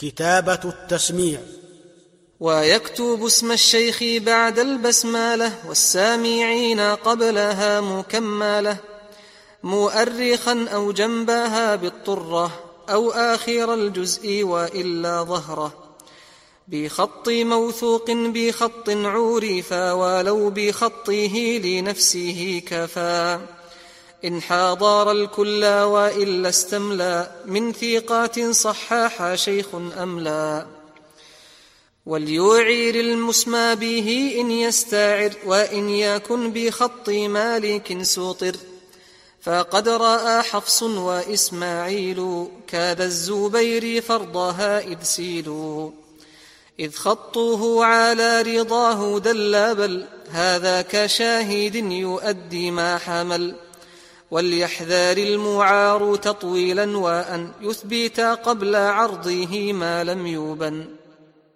كتابة التسميع. ويكتب اسم الشيخ بعد البسمالة والسامعين قبلها مكملة مؤرخا أو جنبها بالطرة أو آخر الجزء وإلا ظهره. بخط موثوق بخط عورفا ولو بخطه لنفسه كفى. إن حاضر الكل وإلا استملى من ثقات صحاح شيخ أملا وليعير المسمى به إن يستعر وإن يكن بخط مالك سوطر. فقد رأى حفص وإسماعيل كذا الزبير فرضها إذ سيلوا. إذ خطوه على رضاه دل بل هذا كشاهد يؤدي ما حمل. وليحذر المعار تطويلا وأن يثبت قبل عرضه ما لم يبن